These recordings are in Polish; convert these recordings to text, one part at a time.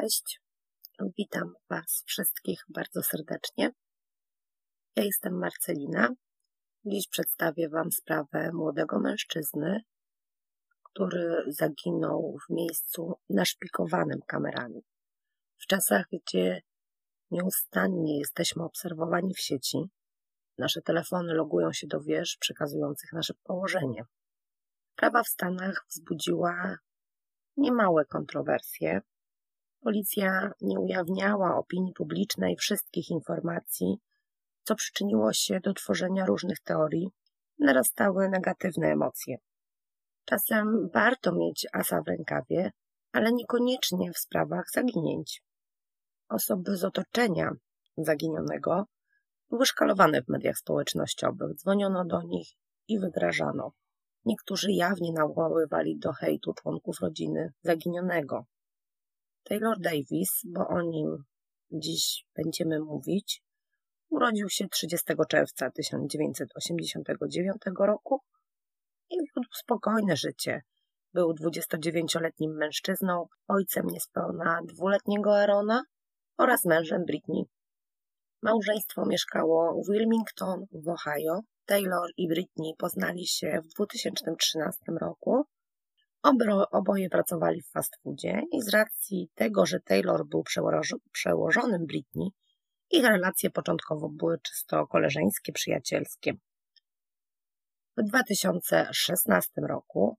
Cześć, witam Was wszystkich bardzo serdecznie. Ja jestem Marcelina. Dziś przedstawię Wam sprawę młodego mężczyzny, który zaginął w miejscu naszpikowanym kamerami. W czasach, gdzie nieustannie jesteśmy obserwowani w sieci, nasze telefony logują się do wież przekazujących nasze położenie. Sprawa w Stanach wzbudziła niemałe kontrowersje, Policja nie ujawniała opinii publicznej wszystkich informacji, co przyczyniło się do tworzenia różnych teorii, narastały negatywne emocje. Czasem warto mieć asa w rękawie, ale niekoniecznie w sprawach zaginięć. Osoby z otoczenia zaginionego były szkalowane w mediach społecznościowych, dzwoniono do nich i wygrażano. Niektórzy jawnie nawoływali do hejtu członków rodziny zaginionego. Taylor Davis, bo o nim dziś będziemy mówić, urodził się 30 czerwca 1989 roku i wiódł spokojne życie. Był 29-letnim mężczyzną, ojcem niespełna dwuletniego Arona oraz mężem Britney. Małżeństwo mieszkało w Wilmington w Ohio. Taylor i Britney poznali się w 2013 roku Oboje pracowali w fast foodzie i z racji tego, że Taylor był przełożonym Britney, ich relacje początkowo były czysto koleżeńskie, przyjacielskie. W 2016 roku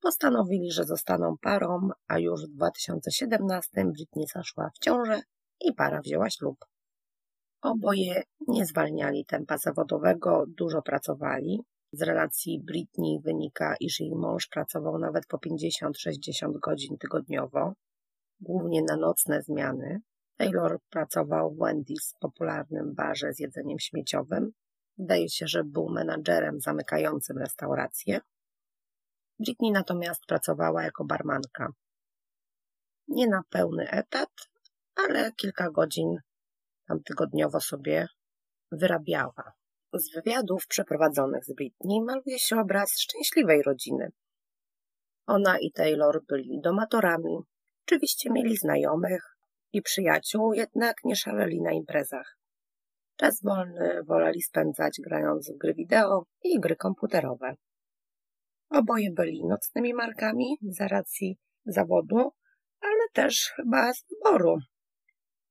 postanowili, że zostaną parą, a już w 2017 Britney zaszła w ciążę i para wzięła ślub. Oboje nie zwalniali tempa zawodowego, dużo pracowali, z relacji Britney wynika, iż jej mąż pracował nawet po 50-60 godzin tygodniowo, głównie na nocne zmiany. Taylor pracował w Wendy's, popularnym barze z jedzeniem śmieciowym. Wydaje się, że był menadżerem zamykającym restaurację. Britney natomiast pracowała jako barmanka. Nie na pełny etat, ale kilka godzin tam tygodniowo sobie wyrabiała. Z wywiadów przeprowadzonych z Britney maluje się obraz szczęśliwej rodziny. Ona i Taylor byli domatorami, oczywiście mieli znajomych i przyjaciół, jednak nie szaleli na imprezach. Czas wolny woleli spędzać grając w gry wideo i gry komputerowe. Oboje byli nocnymi markami z racji zawodu, ale też chyba z wyboru.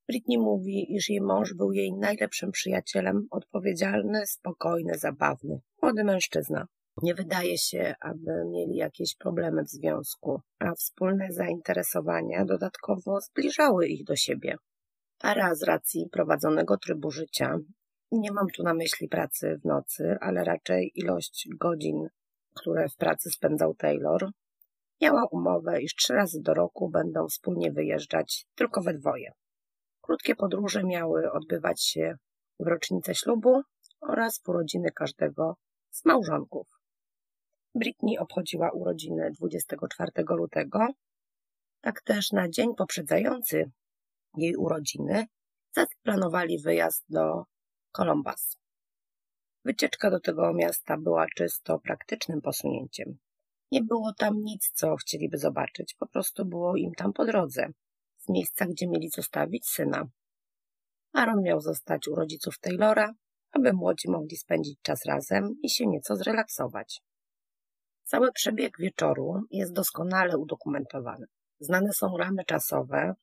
Britney mówi, iż jej mąż był jej najlepszym przyjacielem, odpowiedzialny, spokojny, zabawny, młody mężczyzna. Nie wydaje się, aby mieli jakieś problemy w związku, a wspólne zainteresowania dodatkowo zbliżały ich do siebie. Para z racji prowadzonego trybu życia, nie mam tu na myśli pracy w nocy, ale raczej ilość godzin, które w pracy spędzał Taylor, miała umowę, iż trzy razy do roku będą wspólnie wyjeżdżać tylko we dwoje. Krótkie podróże miały odbywać się w rocznicę ślubu oraz w urodziny każdego z małżonków. Britney obchodziła urodziny 24 lutego, tak też na dzień poprzedzający jej urodziny zaplanowali wyjazd do Columbus. Wycieczka do tego miasta była czysto praktycznym posunięciem. Nie było tam nic, co chcieliby zobaczyć, po prostu było im tam po drodze z miejsca, gdzie mieli zostawić syna. Aaron miał zostać u rodziców Taylora, aby młodzi mogli spędzić czas razem i się nieco zrelaksować. Cały przebieg wieczoru jest doskonale udokumentowany. Znane są ramy czasowe,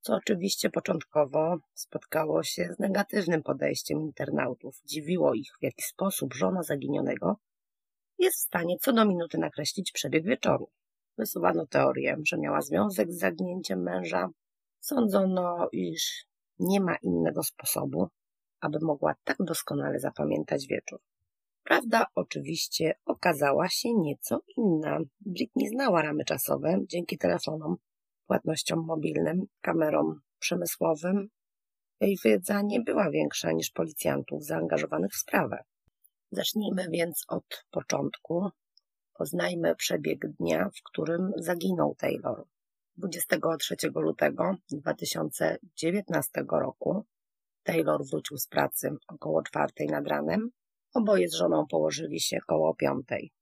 co oczywiście początkowo spotkało się z negatywnym podejściem internautów. Dziwiło ich, w jaki sposób żona zaginionego jest w stanie co do minuty nakreślić przebieg wieczoru. Wysuwano teorię, że miała związek z zaginięciem męża, Sądzono, iż nie ma innego sposobu, aby mogła tak doskonale zapamiętać wieczór. Prawda oczywiście okazała się nieco inna. Britney znała ramy czasowe dzięki telefonom, płatnościom mobilnym, kamerom przemysłowym. Jej wiedza nie była większa niż policjantów zaangażowanych w sprawę. Zacznijmy więc od początku. Poznajmy przebieg dnia, w którym zaginął Taylor. 23 lutego 2019 roku Taylor wrócił z pracy około czwartej nad ranem. Oboje z żoną położyli się koło piątej.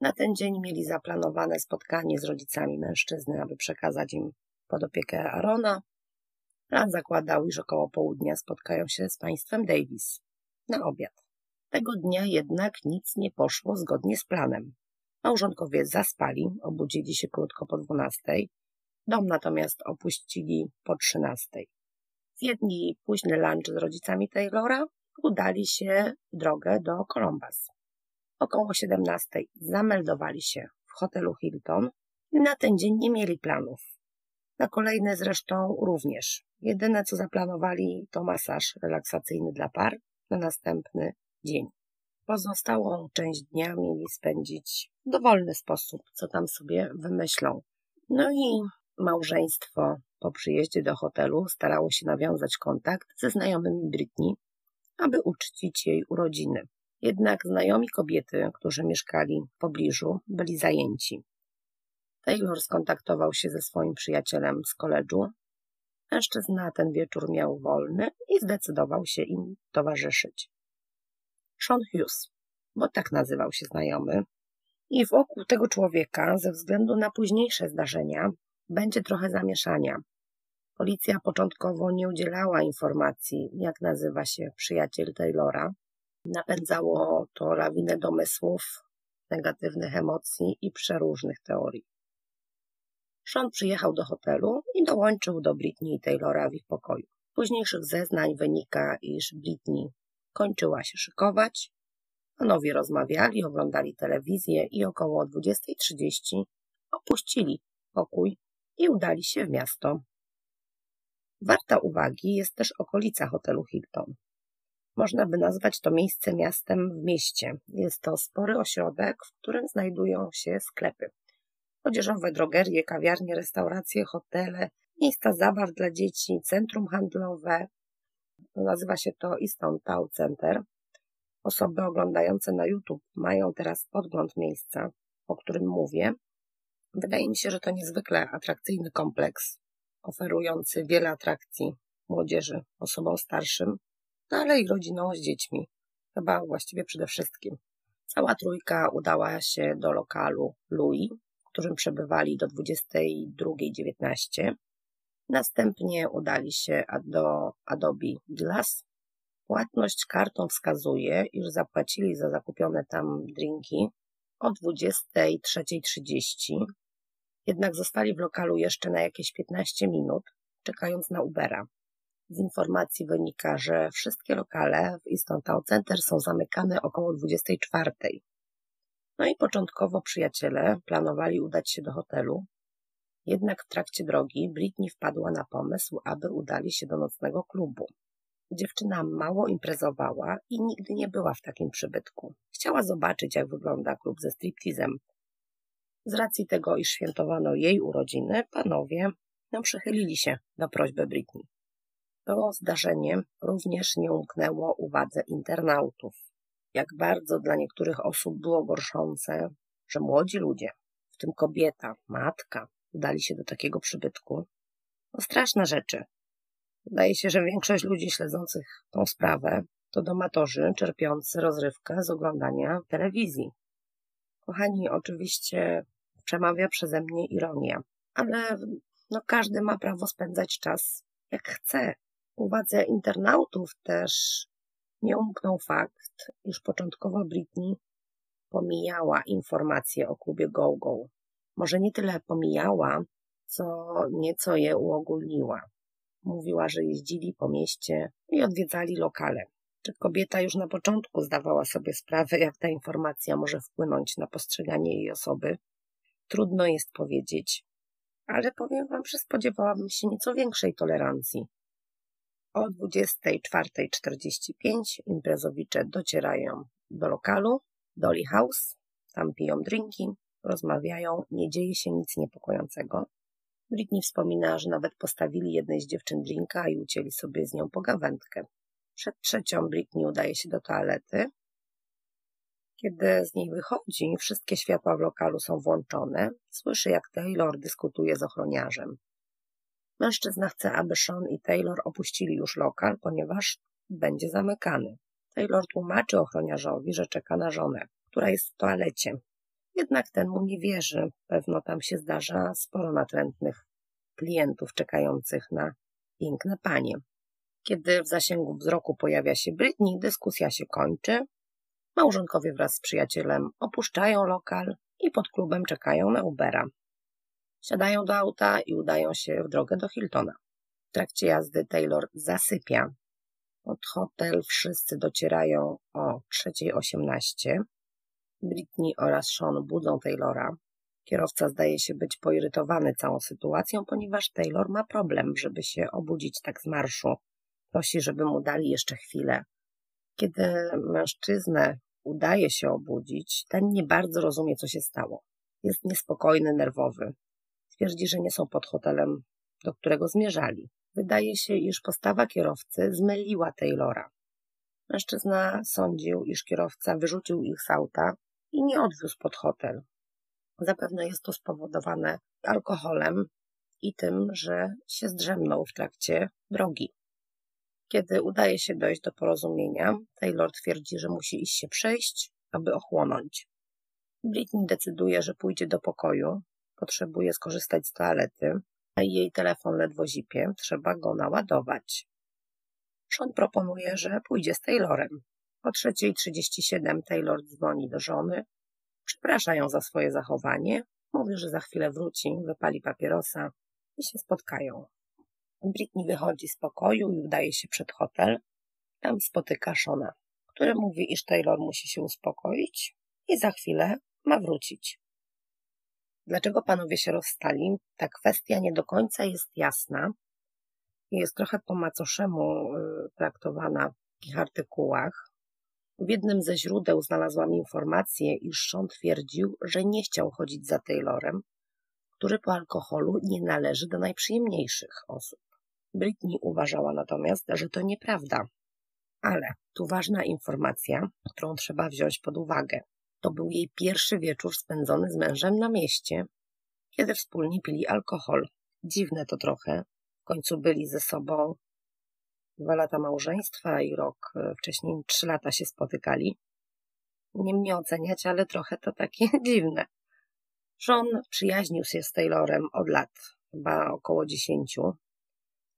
Na ten dzień mieli zaplanowane spotkanie z rodzicami mężczyzny, aby przekazać im pod opiekę Arona Plan zakładał, iż około południa spotkają się z państwem Davis na obiad. Tego dnia jednak nic nie poszło zgodnie z planem. Małżonkowie zaspali, obudzili się krótko po dwunastej, dom natomiast opuścili po trzynastej. Zjedli późny lunch z rodzicami Taylora, udali się w drogę do Columbus. Około siedemnastej zameldowali się w hotelu Hilton i na ten dzień nie mieli planów. Na kolejny zresztą również. Jedyne co zaplanowali to masaż relaksacyjny dla par na następny dzień. Pozostałą część dnia mieli spędzić w dowolny sposób, co tam sobie wymyślą. No i małżeństwo po przyjeździe do hotelu starało się nawiązać kontakt ze znajomymi Britney, aby uczcić jej urodziny. Jednak znajomi kobiety, którzy mieszkali w pobliżu, byli zajęci. Taylor skontaktował się ze swoim przyjacielem z koledżu. Mężczyzna ten wieczór miał wolny i zdecydował się im towarzyszyć. Sean Hughes, bo tak nazywał się znajomy, i wokół tego człowieka, ze względu na późniejsze zdarzenia, będzie trochę zamieszania. Policja początkowo nie udzielała informacji, jak nazywa się przyjaciel Taylora. Napędzało to lawinę domysłów, negatywnych emocji i przeróżnych teorii. Sean przyjechał do hotelu i dołączył do Britney i Taylora w ich pokoju. Z późniejszych zeznań wynika, iż Britney kończyła się szykować, panowie rozmawiali, oglądali telewizję i około 20.30 opuścili pokój i udali się w miasto. Warta uwagi jest też okolica hotelu Hilton. Można by nazwać to miejsce miastem w mieście. Jest to spory ośrodek, w którym znajdują się sklepy. Odzieżowe drogerie, kawiarnie, restauracje, hotele, miejsca zabaw dla dzieci, centrum handlowe. Nazywa się to Easton Town Center. Osoby oglądające na YouTube mają teraz podgląd miejsca, o którym mówię. Wydaje mi się, że to niezwykle atrakcyjny kompleks, oferujący wiele atrakcji młodzieży, osobom starszym, no ale i rodzinom z dziećmi. Chyba właściwie przede wszystkim. Cała trójka udała się do lokalu Louis, w którym przebywali do 22.19. Następnie udali się do Adobe Glass. Płatność kartą wskazuje, iż zapłacili za zakupione tam drinki o 23.30 jednak zostali w lokalu jeszcze na jakieś 15 minut, czekając na Ubera. Z informacji wynika, że wszystkie lokale w Easton Town Center są zamykane około 24. No i początkowo przyjaciele planowali udać się do hotelu, jednak w trakcie drogi Britney wpadła na pomysł, aby udali się do nocnego klubu. Dziewczyna mało imprezowała i nigdy nie była w takim przybytku. Chciała zobaczyć, jak wygląda klub ze striptizem, z racji tego, iż świętowano jej urodziny, panowie no, przychylili się do prośby Britney. To zdarzenie również nie umknęło uwadze internautów. Jak bardzo dla niektórych osób było gorszące, że młodzi ludzie, w tym kobieta, matka, udali się do takiego przybytku. No straszne rzeczy. Wydaje się, że większość ludzi śledzących tą sprawę to domatorzy czerpiący rozrywkę z oglądania telewizji. Kochani, oczywiście przemawia przeze mnie ironia. Ale no, każdy ma prawo spędzać czas jak chce. Uwadze internautów też nie umknął fakt, iż początkowo Britney pomijała informacje o klubie GoGo. Może nie tyle pomijała, co nieco je uogólniła. Mówiła, że jeździli po mieście i odwiedzali lokale. Czy kobieta już na początku zdawała sobie sprawę, jak ta informacja może wpłynąć na postrzeganie jej osoby? Trudno jest powiedzieć, ale powiem Wam, że spodziewałabym się nieco większej tolerancji. O 24.45 imprezowicze docierają do lokalu, Dolly House, tam piją drinki, rozmawiają, nie dzieje się nic niepokojącego. Britney wspomina, że nawet postawili jednej z dziewczyn drinka i ucięli sobie z nią pogawędkę. Przed trzecią Britney udaje się do toalety, kiedy z niej wychodzi, wszystkie światła w lokalu są włączone. Słyszy, jak Taylor dyskutuje z ochroniarzem. Mężczyzna chce, aby Sean i Taylor opuścili już lokal, ponieważ będzie zamykany. Taylor tłumaczy ochroniarzowi, że czeka na żonę, która jest w toalecie. Jednak ten mu nie wierzy. Pewno tam się zdarza sporo natrętnych klientów czekających na piękne panie. Kiedy w zasięgu wzroku pojawia się Britney, dyskusja się kończy. Małżonkowie wraz z przyjacielem opuszczają lokal i pod klubem czekają na Ubera. Siadają do auta i udają się w drogę do Hiltona. W trakcie jazdy Taylor zasypia. Pod hotel wszyscy docierają o 3.18. Britney oraz Sean budzą Taylora. Kierowca zdaje się być poirytowany całą sytuacją, ponieważ Taylor ma problem, żeby się obudzić tak z marszu. Prosi, żeby mu dali jeszcze chwilę. Kiedy mężczyznę udaje się obudzić, ten nie bardzo rozumie, co się stało. Jest niespokojny, nerwowy. Twierdzi, że nie są pod hotelem, do którego zmierzali. Wydaje się, iż postawa kierowcy zmyliła Taylora. Mężczyzna sądził, iż kierowca wyrzucił ich z auta i nie odwiózł pod hotel. Zapewne jest to spowodowane alkoholem i tym, że się zdrzemnął w trakcie drogi. Kiedy udaje się dojść do porozumienia, Taylor twierdzi, że musi iść się przejść, aby ochłonąć. Britney decyduje, że pójdzie do pokoju, potrzebuje skorzystać z toalety, a jej telefon ledwo zipie, trzeba go naładować. Sean proponuje, że pójdzie z Taylorem. O 3.37 Taylor dzwoni do żony, przeprasza ją za swoje zachowanie, mówi, że za chwilę wróci, wypali papierosa i się spotkają. Britney wychodzi z pokoju i udaje się przed hotel. Tam spotyka Shona, który mówi, iż Taylor musi się uspokoić i za chwilę ma wrócić. Dlaczego panowie się rozstali? Ta kwestia nie do końca jest jasna. Jest trochę po macoszemu y, traktowana w takich artykułach. W jednym ze źródeł znalazłam informację, iż Sean twierdził, że nie chciał chodzić za Taylorem, który po alkoholu nie należy do najprzyjemniejszych osób. Britney uważała natomiast, że to nieprawda. Ale tu ważna informacja, którą trzeba wziąć pod uwagę. To był jej pierwszy wieczór spędzony z mężem na mieście, kiedy wspólnie pili alkohol. Dziwne to trochę. W końcu byli ze sobą dwa lata małżeństwa i rok e, wcześniej trzy lata się spotykali. Nie mnie oceniać, ale trochę to takie dziwne. John przyjaźnił się z Taylorem od lat, chyba około dziesięciu.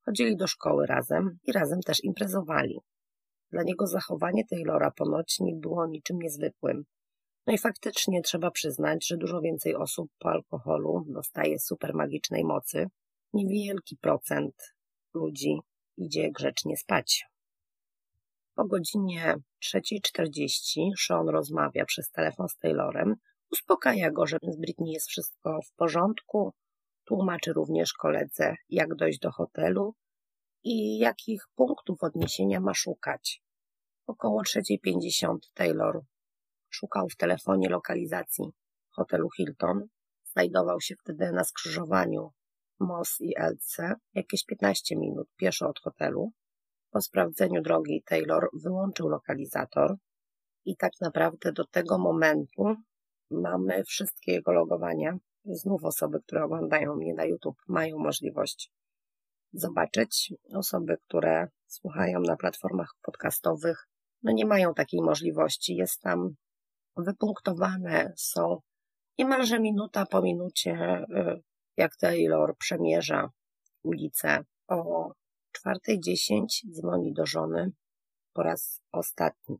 Chodzili do szkoły razem i razem też imprezowali. Dla niego zachowanie Taylora ponoć nie było niczym niezwykłym. No i faktycznie trzeba przyznać, że dużo więcej osób po alkoholu dostaje super magicznej mocy. Niewielki procent ludzi idzie grzecznie spać. Po godzinie 3.40 Sean rozmawia przez telefon z Taylorem, uspokaja go, że z Britney jest wszystko w porządku, tłumaczy również koledze, jak dojść do hotelu i jakich punktów odniesienia ma szukać. Około 3.50 Taylor szukał w telefonie lokalizacji hotelu Hilton. Znajdował się wtedy na skrzyżowaniu Moss i LC, jakieś 15 minut pieszo od hotelu. Po sprawdzeniu drogi Taylor wyłączył lokalizator i tak naprawdę do tego momentu mamy wszystkie jego logowania. Znów osoby, które oglądają mnie na YouTube, mają możliwość zobaczyć. Osoby, które słuchają na platformach podcastowych, no nie mają takiej możliwości. Jest tam wypunktowane, są niemalże minuta po minucie y, jak Taylor przemierza ulicę o 4.10 dzwoni do żony po raz ostatni.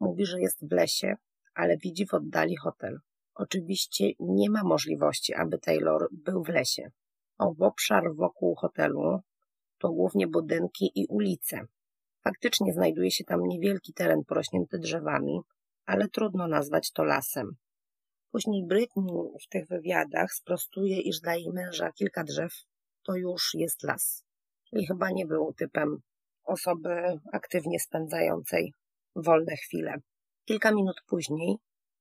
Mówi, że jest w lesie, ale widzi w oddali hotel. Oczywiście nie ma możliwości, aby Taylor był w lesie. Obszar wokół hotelu to głównie budynki i ulice. Faktycznie znajduje się tam niewielki teren porośnięty drzewami, ale trudno nazwać to lasem. Później Britney w tych wywiadach sprostuje, iż dla jej męża kilka drzew to już jest las. Czyli chyba nie był typem osoby aktywnie spędzającej wolne chwile. Kilka minut później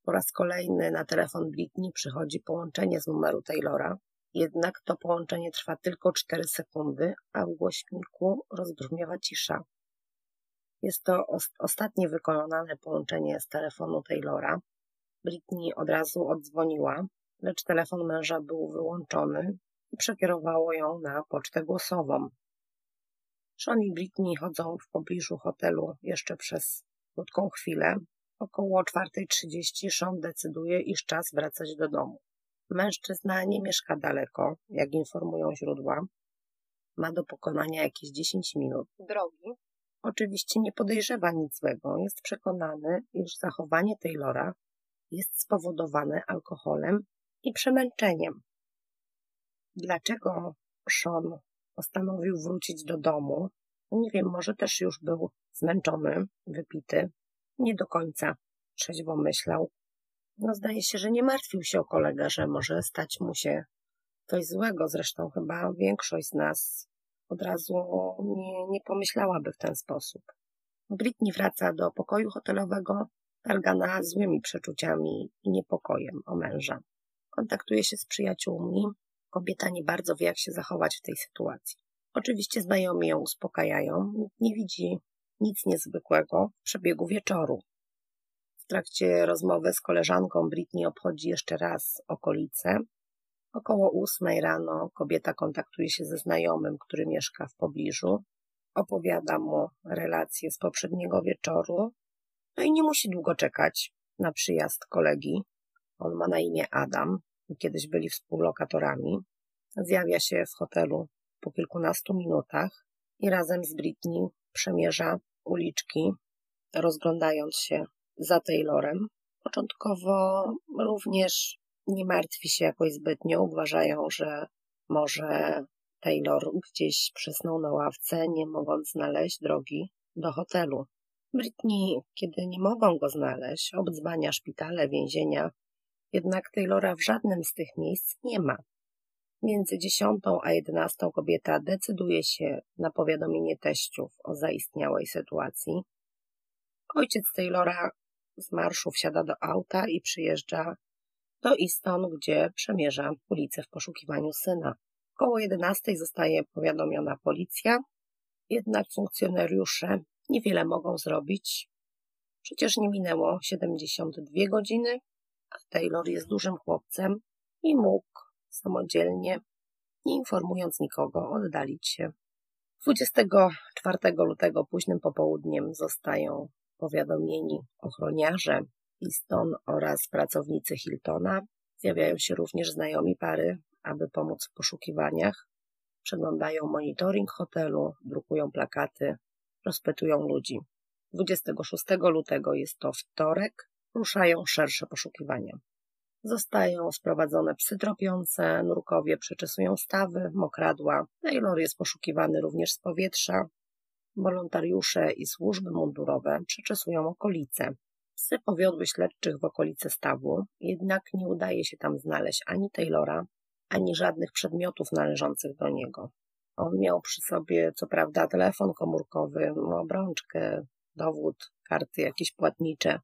po raz kolejny na telefon Britney przychodzi połączenie z numeru Taylora, jednak to połączenie trwa tylko 4 sekundy, a w głośniku rozbrzmiewa cisza. Jest to ostatnie wykonane połączenie z telefonu Taylora, Britney od razu odzwoniła, lecz telefon męża był wyłączony i przekierowało ją na pocztę głosową. Sean i Britney chodzą w pobliżu hotelu jeszcze przez krótką chwilę. Około 4.30 Sean decyduje, iż czas wracać do domu. Mężczyzna nie mieszka daleko, jak informują źródła. ma do pokonania jakieś 10 minut drogi. Oczywiście nie podejrzewa nic złego, jest przekonany, iż zachowanie Taylora jest spowodowane alkoholem i przemęczeniem. Dlaczego Sean postanowił wrócić do domu? Nie wiem, może też już był zmęczony, wypity, nie do końca trzeźwo myślał. No zdaje się, że nie martwił się o kolegę, że może stać mu się coś złego. Zresztą chyba większość z nas od razu nie, nie pomyślałaby w ten sposób. Britney wraca do pokoju hotelowego, targana złymi przeczuciami i niepokojem o męża. Kontaktuje się z przyjaciółmi. Kobieta nie bardzo wie, jak się zachować w tej sytuacji. Oczywiście znajomi ją uspokajają. Nie widzi nic niezwykłego w przebiegu wieczoru. W trakcie rozmowy z koleżanką Britney obchodzi jeszcze raz okolice. Około ósmej rano kobieta kontaktuje się ze znajomym, który mieszka w pobliżu. Opowiada mu relacje z poprzedniego wieczoru. No i nie musi długo czekać na przyjazd kolegi. On ma na imię Adam i kiedyś byli współlokatorami. Zjawia się w hotelu po kilkunastu minutach i razem z Britney przemierza uliczki, rozglądając się za Taylorem. Początkowo również nie martwi się jakoś zbytnio, uważają, że może Taylor gdzieś przysnął na ławce, nie mogąc znaleźć drogi do hotelu. Britney, kiedy nie mogą go znaleźć, obdzwania szpitale, więzienia, jednak Taylora w żadnym z tych miejsc nie ma. Między dziesiątą a jedenastą kobieta decyduje się na powiadomienie teściów o zaistniałej sytuacji. Ojciec Taylora z marszu wsiada do auta i przyjeżdża do Easton, gdzie przemierza ulicę w poszukiwaniu syna. Koło 11 zostaje powiadomiona policja, jednak funkcjonariusze niewiele mogą zrobić. Przecież nie minęło 72 godziny, a Taylor jest dużym chłopcem i mógł samodzielnie, nie informując nikogo, oddalić się. 24 lutego późnym popołudniem zostają powiadomieni ochroniarze Easton oraz pracownicy Hiltona. Zjawiają się również znajomi pary, aby pomóc w poszukiwaniach. Przeglądają monitoring hotelu, drukują plakaty, rozpytują ludzi. 26 lutego jest to wtorek, ruszają szersze poszukiwania. Zostają sprowadzone psy tropiące, nurkowie przeczesują stawy, mokradła. Taylor jest poszukiwany również z powietrza. Wolontariusze i służby mundurowe przeczesują okolice. Psy powiodły śledczych w okolice stawu, jednak nie udaje się tam znaleźć ani Taylora, ani żadnych przedmiotów należących do niego. On miał przy sobie, co prawda, telefon komórkowy, obrączkę, dowód, karty jakieś płatnicze,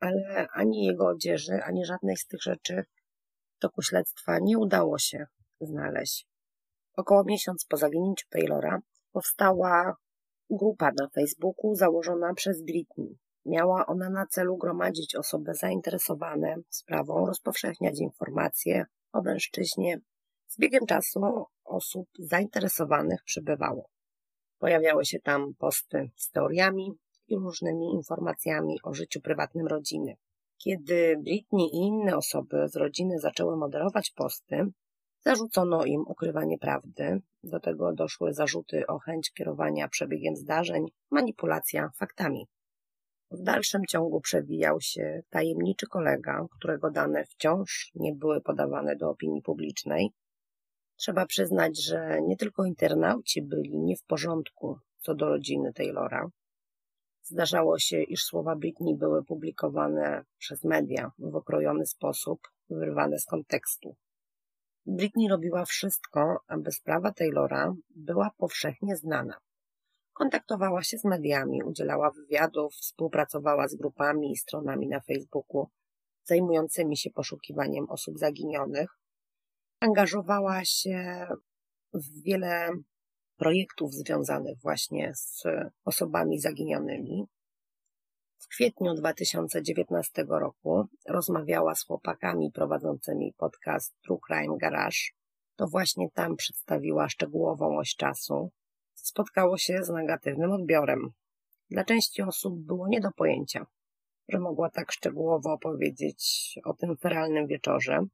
ale ani jego odzieży, ani żadnej z tych rzeczy w toku śledztwa nie udało się znaleźć. Około miesiąc po zaginięciu Taylora powstała grupa na Facebooku założona przez Britney. Miała ona na celu gromadzić osoby zainteresowane sprawą, rozpowszechniać informacje o mężczyźnie. Z biegiem czasu osób zainteresowanych przybywało. Pojawiały się tam posty z teoriami i różnymi informacjami o życiu prywatnym rodziny. Kiedy Britney i inne osoby z rodziny zaczęły moderować posty, zarzucono im ukrywanie prawdy. Do tego doszły zarzuty o chęć kierowania przebiegiem zdarzeń, manipulacja faktami. W dalszym ciągu przewijał się tajemniczy kolega, którego dane wciąż nie były podawane do opinii publicznej. Trzeba przyznać, że nie tylko internauci byli nie w porządku co do rodziny Taylora. Zdarzało się, iż słowa Britney były publikowane przez media w okrojony sposób, wyrwane z kontekstu. Britney robiła wszystko, aby sprawa Taylora była powszechnie znana. Kontaktowała się z mediami, udzielała wywiadów, współpracowała z grupami i stronami na Facebooku zajmującymi się poszukiwaniem osób zaginionych. Angażowała się w wiele projektów związanych właśnie z osobami zaginionymi. W kwietniu 2019 roku rozmawiała z chłopakami prowadzącymi podcast True Crime Garage. To właśnie tam przedstawiła szczegółową oś czasu, spotkało się z negatywnym odbiorem. Dla części osób było nie do pojęcia, że mogła tak szczegółowo opowiedzieć o tym feralnym wieczorze.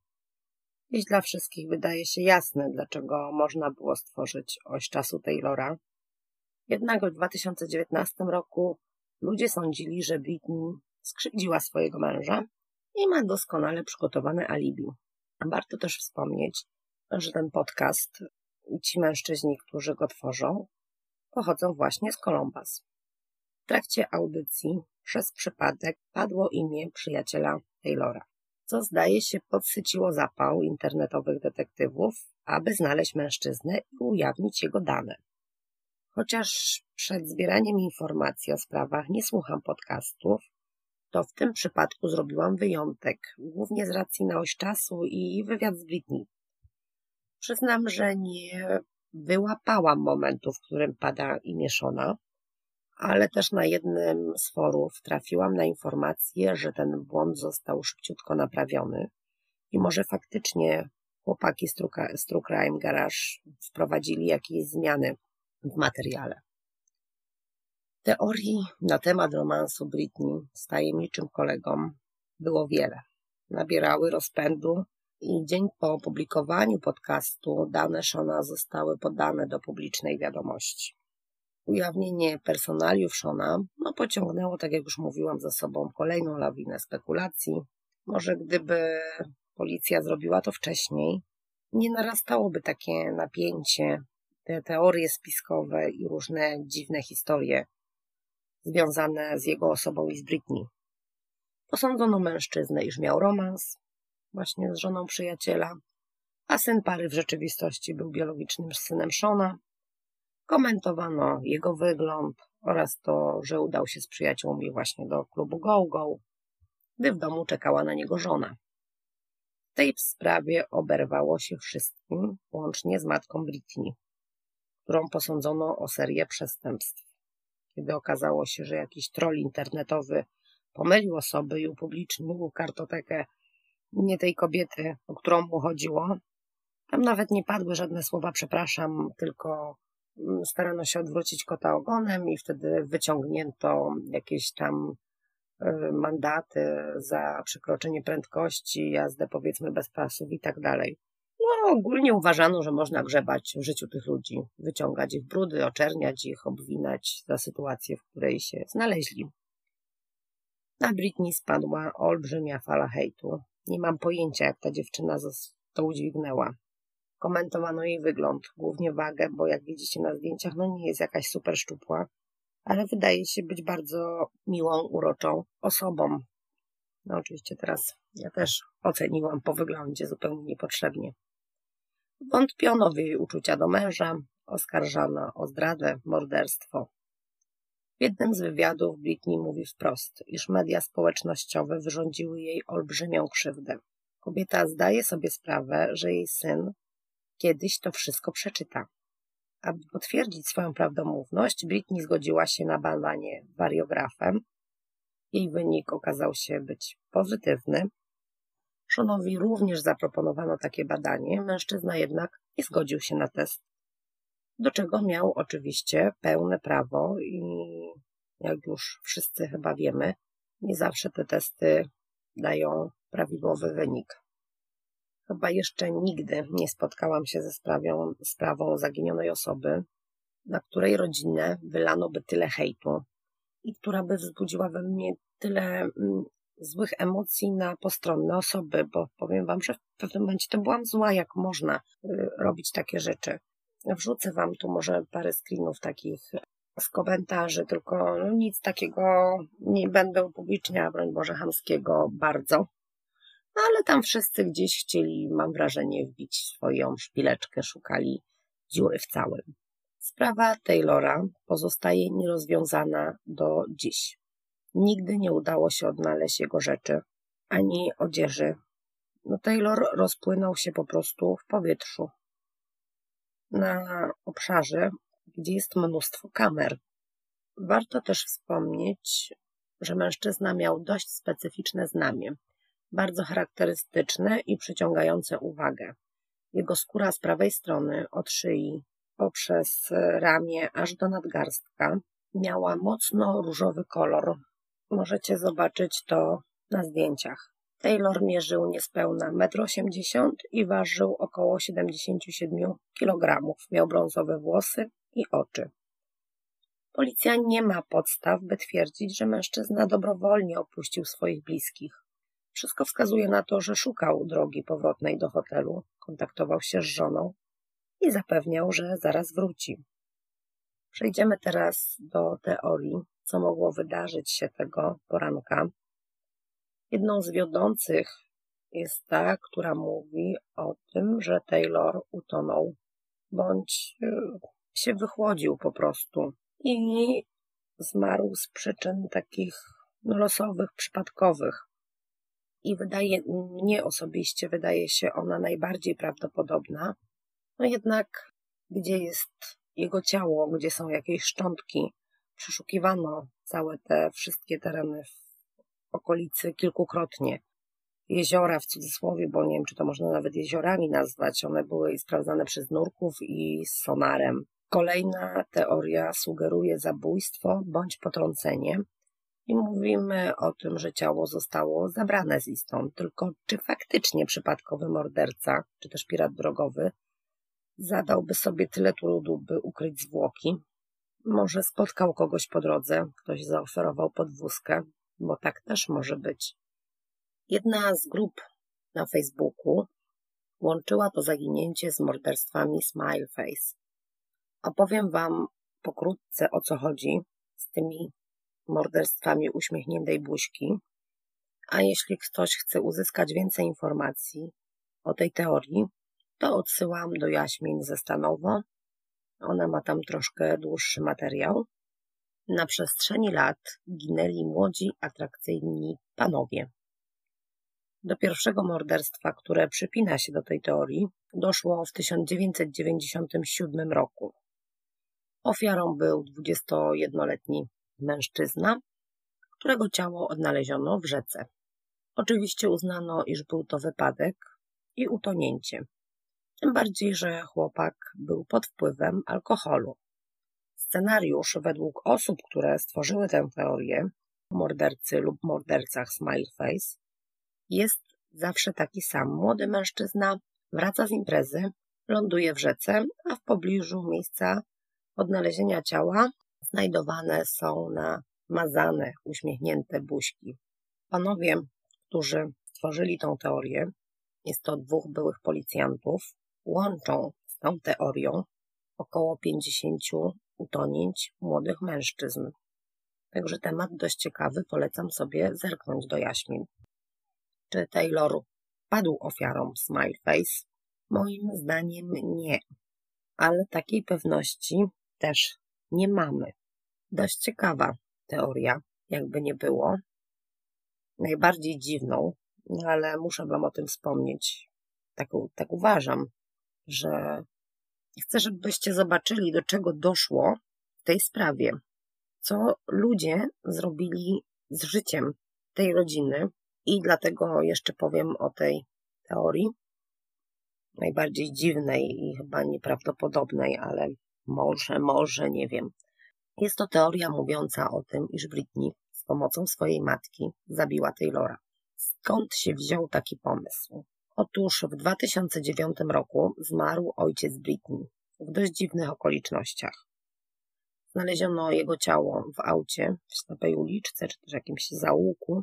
Dziś dla wszystkich wydaje się jasne, dlaczego można było stworzyć oś czasu Taylora. Jednak w 2019 roku ludzie sądzili, że Britney skrzywdziła swojego męża i ma doskonale przygotowane alibi. Warto też wspomnieć, że ten podcast i ci mężczyźni, którzy go tworzą, pochodzą właśnie z Columbus. W trakcie audycji przez przypadek padło imię przyjaciela Taylora, co zdaje się podsyciło zapał internetowych detektywów, aby znaleźć mężczyznę i ujawnić jego dane. Chociaż przed zbieraniem informacji o sprawach nie słucham podcastów, to w tym przypadku zrobiłam wyjątek, głównie z racji na oś czasu i wywiad z Britney. Przyznam, że nie wyłapałam momentu, w którym pada imię Shona, ale też na jednym z forów trafiłam na informację, że ten błąd został szybciutko naprawiony i może faktycznie chłopaki z True Crime Garage wprowadzili jakieś zmiany w materiale. Teorii na temat romansu Britney z tajemniczym kolegą było wiele. Nabierały rozpędu i dzień po opublikowaniu podcastu dane Shona zostały podane do publicznej wiadomości. Ujawnienie personaliów Shona no, pociągnęło, tak jak już mówiłam, za sobą kolejną lawinę spekulacji. Może gdyby policja zrobiła to wcześniej, nie narastałoby takie napięcie, te teorie spiskowe i różne dziwne historie związane z jego osobą i z Britney. Posądzono mężczyznę, iż miał romans właśnie z żoną przyjaciela, a syn pary w rzeczywistości był biologicznym synem Shona. Komentowano jego wygląd oraz to, że udał się z przyjaciółmi właśnie do klubu Go Go, gdy w domu czekała na niego żona. W tej sprawie oberwało się wszystkim, łącznie z matką Britney, którą posądzono o serię przestępstw kiedy okazało się, że jakiś troll internetowy pomylił osoby i upublicznił kartotekę nie tej kobiety, o którą mu chodziło. Tam nawet nie padły żadne słowa przepraszam, tylko starano się odwrócić kota ogonem i wtedy wyciągnięto jakieś tam y, mandaty za przekroczenie prędkości, jazdę powiedzmy bez pasów i tak dalej. No, ogólnie uważano, że można grzebać w życiu tych ludzi, wyciągać ich brudy, oczerniać ich, obwinać za sytuację, w której się znaleźli. Na Britney spadła olbrzymia fala hejtu. Nie mam pojęcia, jak ta dziewczyna to udźwignęła. Komentowano jej wygląd, głównie wagę, bo jak widzicie na zdjęciach, no nie jest jakaś super szczupła, ale wydaje się być bardzo miłą, uroczą osobą. No oczywiście teraz ja też oceniłam po wyglądzie zupełnie niepotrzebnie. Wątpiono w jej uczucia do męża, oskarżano o zdradę, morderstwo. W jednym z wywiadów Britney mówi wprost, iż media społecznościowe wyrządziły jej olbrzymią krzywdę. Kobieta zdaje sobie sprawę, że jej syn kiedyś to wszystko przeczyta. Aby potwierdzić swoją prawdomówność, Britney zgodziła się na badanie wariografem. Jej wynik okazał się być pozytywny, Szonowi również zaproponowano takie badanie, mężczyzna jednak nie zgodził się na test, do czego miał oczywiście pełne prawo i jak już wszyscy chyba wiemy, nie zawsze te testy dają prawidłowy wynik. Chyba jeszcze nigdy nie spotkałam się ze sprawą, sprawą zaginionej osoby, na której rodzinę wylano by tyle hejtu i która by wzbudziła we mnie tyle mm, złych emocji na postronne osoby, bo powiem Wam, że w pewnym momencie to byłam zła, jak można y, robić takie rzeczy. Wrzucę Wam tu może parę screenów takich z komentarzy, tylko no, nic takiego nie będę upubliczniała, broń Boże, hamskiego bardzo. No ale tam wszyscy gdzieś chcieli, mam wrażenie, wbić swoją szpileczkę, szukali dziury w całym. Sprawa Taylora pozostaje nierozwiązana do dziś. Nigdy nie udało się odnaleźć jego rzeczy, ani odzieży. No Taylor rozpłynął się po prostu w powietrzu. Na obszarze, gdzie jest mnóstwo kamer. Warto też wspomnieć, że mężczyzna miał dość specyficzne znamie, bardzo charakterystyczne i przyciągające uwagę. Jego skóra z prawej strony, od szyi, poprzez ramię aż do nadgarstka, miała mocno różowy kolor, Możecie zobaczyć to na zdjęciach. Taylor mierzył niespełna 1,80 m i ważył około 77 kg. Miał brązowe włosy i oczy. Policja nie ma podstaw, by twierdzić, że mężczyzna dobrowolnie opuścił swoich bliskich. Wszystko wskazuje na to, że szukał drogi powrotnej do hotelu, kontaktował się z żoną i zapewniał, że zaraz wróci. Przejdziemy teraz do teorii, co mogło wydarzyć się tego poranka. Jedną z wiodących jest ta, która mówi o tym, że Taylor utonął bądź y, się wychłodził po prostu i zmarł z przyczyn takich losowych, przypadkowych. I wydaje mnie osobiście, wydaje się ona najbardziej prawdopodobna. No jednak, gdzie jest jego ciało, gdzie są jakieś szczątki, przeszukiwano całe te wszystkie tereny w okolicy kilkukrotnie. Jeziora w cudzysłowie, bo nie wiem, czy to można nawet jeziorami nazwać, one były sprawdzane przez nurków i sonarem. Kolejna teoria sugeruje zabójstwo bądź potrącenie. I mówimy o tym, że ciało zostało zabrane z istą. Tylko czy faktycznie przypadkowy morderca, czy też pirat drogowy, zadałby sobie tyle trudu, by ukryć zwłoki? Może spotkał kogoś po drodze, ktoś zaoferował podwózkę, bo tak też może być. Jedna z grup na Facebooku łączyła to zaginięcie z morderstwami Smileface. Opowiem Wam pokrótce o co chodzi z tymi morderstwami uśmiechniętej buźki. A jeśli ktoś chce uzyskać więcej informacji o tej teorii, to odsyłam do Jaśmin ze Stanowo. Ona ma tam troszkę dłuższy materiał. Na przestrzeni lat ginęli młodzi, atrakcyjni panowie. Do pierwszego morderstwa, które przypina się do tej teorii, doszło w 1997 roku. Ofiarą był 21-letni mężczyzna, którego ciało odnaleziono w rzece. Oczywiście uznano, iż był to wypadek i utonięcie. Tym bardziej, że chłopak był pod wpływem alkoholu. Scenariusz według osób, które stworzyły tę teorię, mordercy lub mordercach Smileface, jest zawsze taki sam. Młody mężczyzna wraca z imprezy, ląduje w rzece, a w pobliżu miejsca odnalezienia ciała znajdowane są na mazane, uśmiechnięte buźki. Panowie, którzy stworzyli tą teorię, jest to dwóch byłych policjantów, łączą z tą teorią około 50 utonięć młodych mężczyzn. Także temat dość ciekawy, polecam sobie zerknąć do jaśmin. Czy Taylor padł ofiarą Smileface? Moim zdaniem nie, ale takiej pewności też nie mamy. Dość ciekawa teoria, jakby nie było. Najbardziej dziwną, ale muszę Wam o tym wspomnieć. Tak, tak uważam, że chcę, żebyście zobaczyli, do czego doszło w tej sprawie. Co ludzie zrobili z życiem tej rodziny, i dlatego jeszcze powiem o tej teorii. Najbardziej dziwnej i chyba nieprawdopodobnej, ale może, może, nie wiem. Jest to teoria mówiąca o tym, iż Britney z pomocą swojej matki zabiła Taylora. Skąd się wziął taki pomysł? Otóż w 2009 roku zmarł ojciec Britney w dość dziwnych okolicznościach. Znaleziono jego ciało w aucie w ślepej uliczce czy też jakimś zaułku.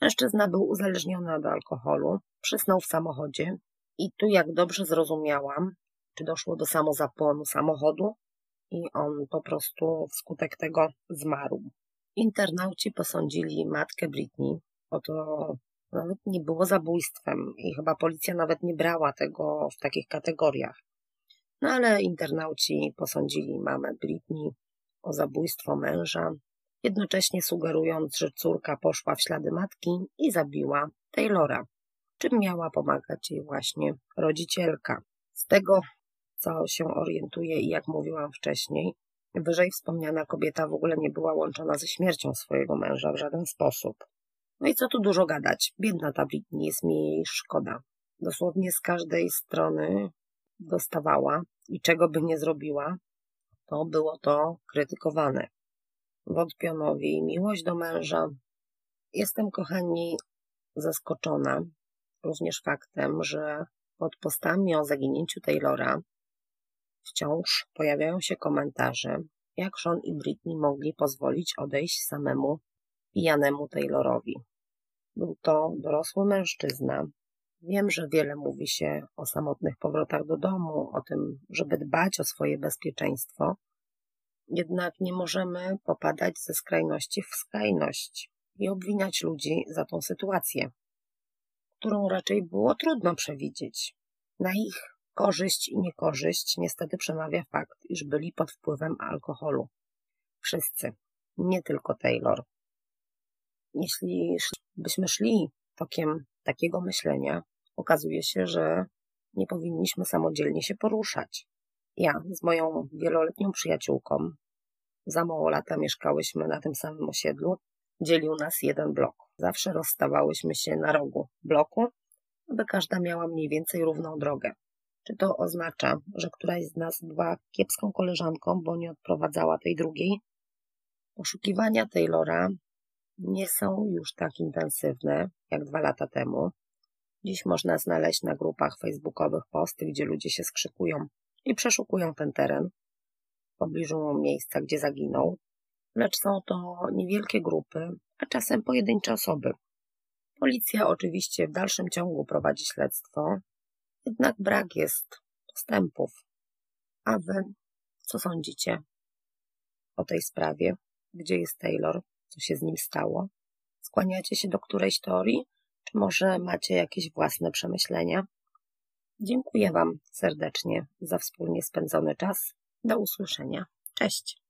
Mężczyzna był uzależniony od alkoholu, przysnął w samochodzie i tu, jak dobrze zrozumiałam, czy doszło do samozapłonu samochodu i on po prostu wskutek tego zmarł. Internauci posądzili matkę Britney o to, nawet nie było zabójstwem i chyba policja nawet nie brała tego w takich kategoriach. No ale internauci posądzili mamę Britney o zabójstwo męża, jednocześnie sugerując, że córka poszła w ślady matki i zabiła Taylora, czym miała pomagać jej właśnie rodzicielka. Z tego co się orientuje i jak mówiłam wcześniej, wyżej wspomniana kobieta w ogóle nie była łączona ze śmiercią swojego męża w żaden sposób. No i co tu dużo gadać, biedna ta Britney, jest mi jej szkoda. Dosłownie z każdej strony dostawała i czego by nie zrobiła, to było to krytykowane. Wątpiono w jej miłość do męża. Jestem, kochani, zaskoczona również faktem, że pod postami o zaginięciu Taylora wciąż pojawiają się komentarze, jak Sean i Britney mogli pozwolić odejść samemu pijanemu Taylorowi. Był to dorosły mężczyzna. Wiem, że wiele mówi się o samotnych powrotach do domu, o tym, żeby dbać o swoje bezpieczeństwo. Jednak nie możemy popadać ze skrajności w skrajność i obwiniać ludzi za tą sytuację, którą raczej było trudno przewidzieć. Na ich korzyść i niekorzyść niestety przemawia fakt, iż byli pod wpływem alkoholu. Wszyscy, nie tylko Taylor. Jeśli byśmy szli tokiem takiego myślenia, okazuje się, że nie powinniśmy samodzielnie się poruszać. Ja z moją wieloletnią przyjaciółką za mało lata mieszkałyśmy na tym samym osiedlu, dzielił nas jeden blok. Zawsze rozstawałyśmy się na rogu bloku, aby każda miała mniej więcej równą drogę. Czy to oznacza, że któraś z nas była kiepską koleżanką, bo nie odprowadzała tej drugiej? Poszukiwania Taylora nie są już tak intensywne jak dwa lata temu. Dziś można znaleźć na grupach facebookowych posty, gdzie ludzie się skrzykują i przeszukują ten teren w pobliżu miejsca, gdzie zaginął, lecz są to niewielkie grupy, a czasem pojedyncze osoby. Policja oczywiście w dalszym ciągu prowadzi śledztwo, jednak brak jest postępów. A wy co sądzicie o tej sprawie? Gdzie jest Taylor? Co się z nim stało? Skłaniacie się do którejś teorii? Czy może macie jakieś własne przemyślenia? Dziękuję Wam serdecznie za wspólnie spędzony czas. Do usłyszenia. Cześć.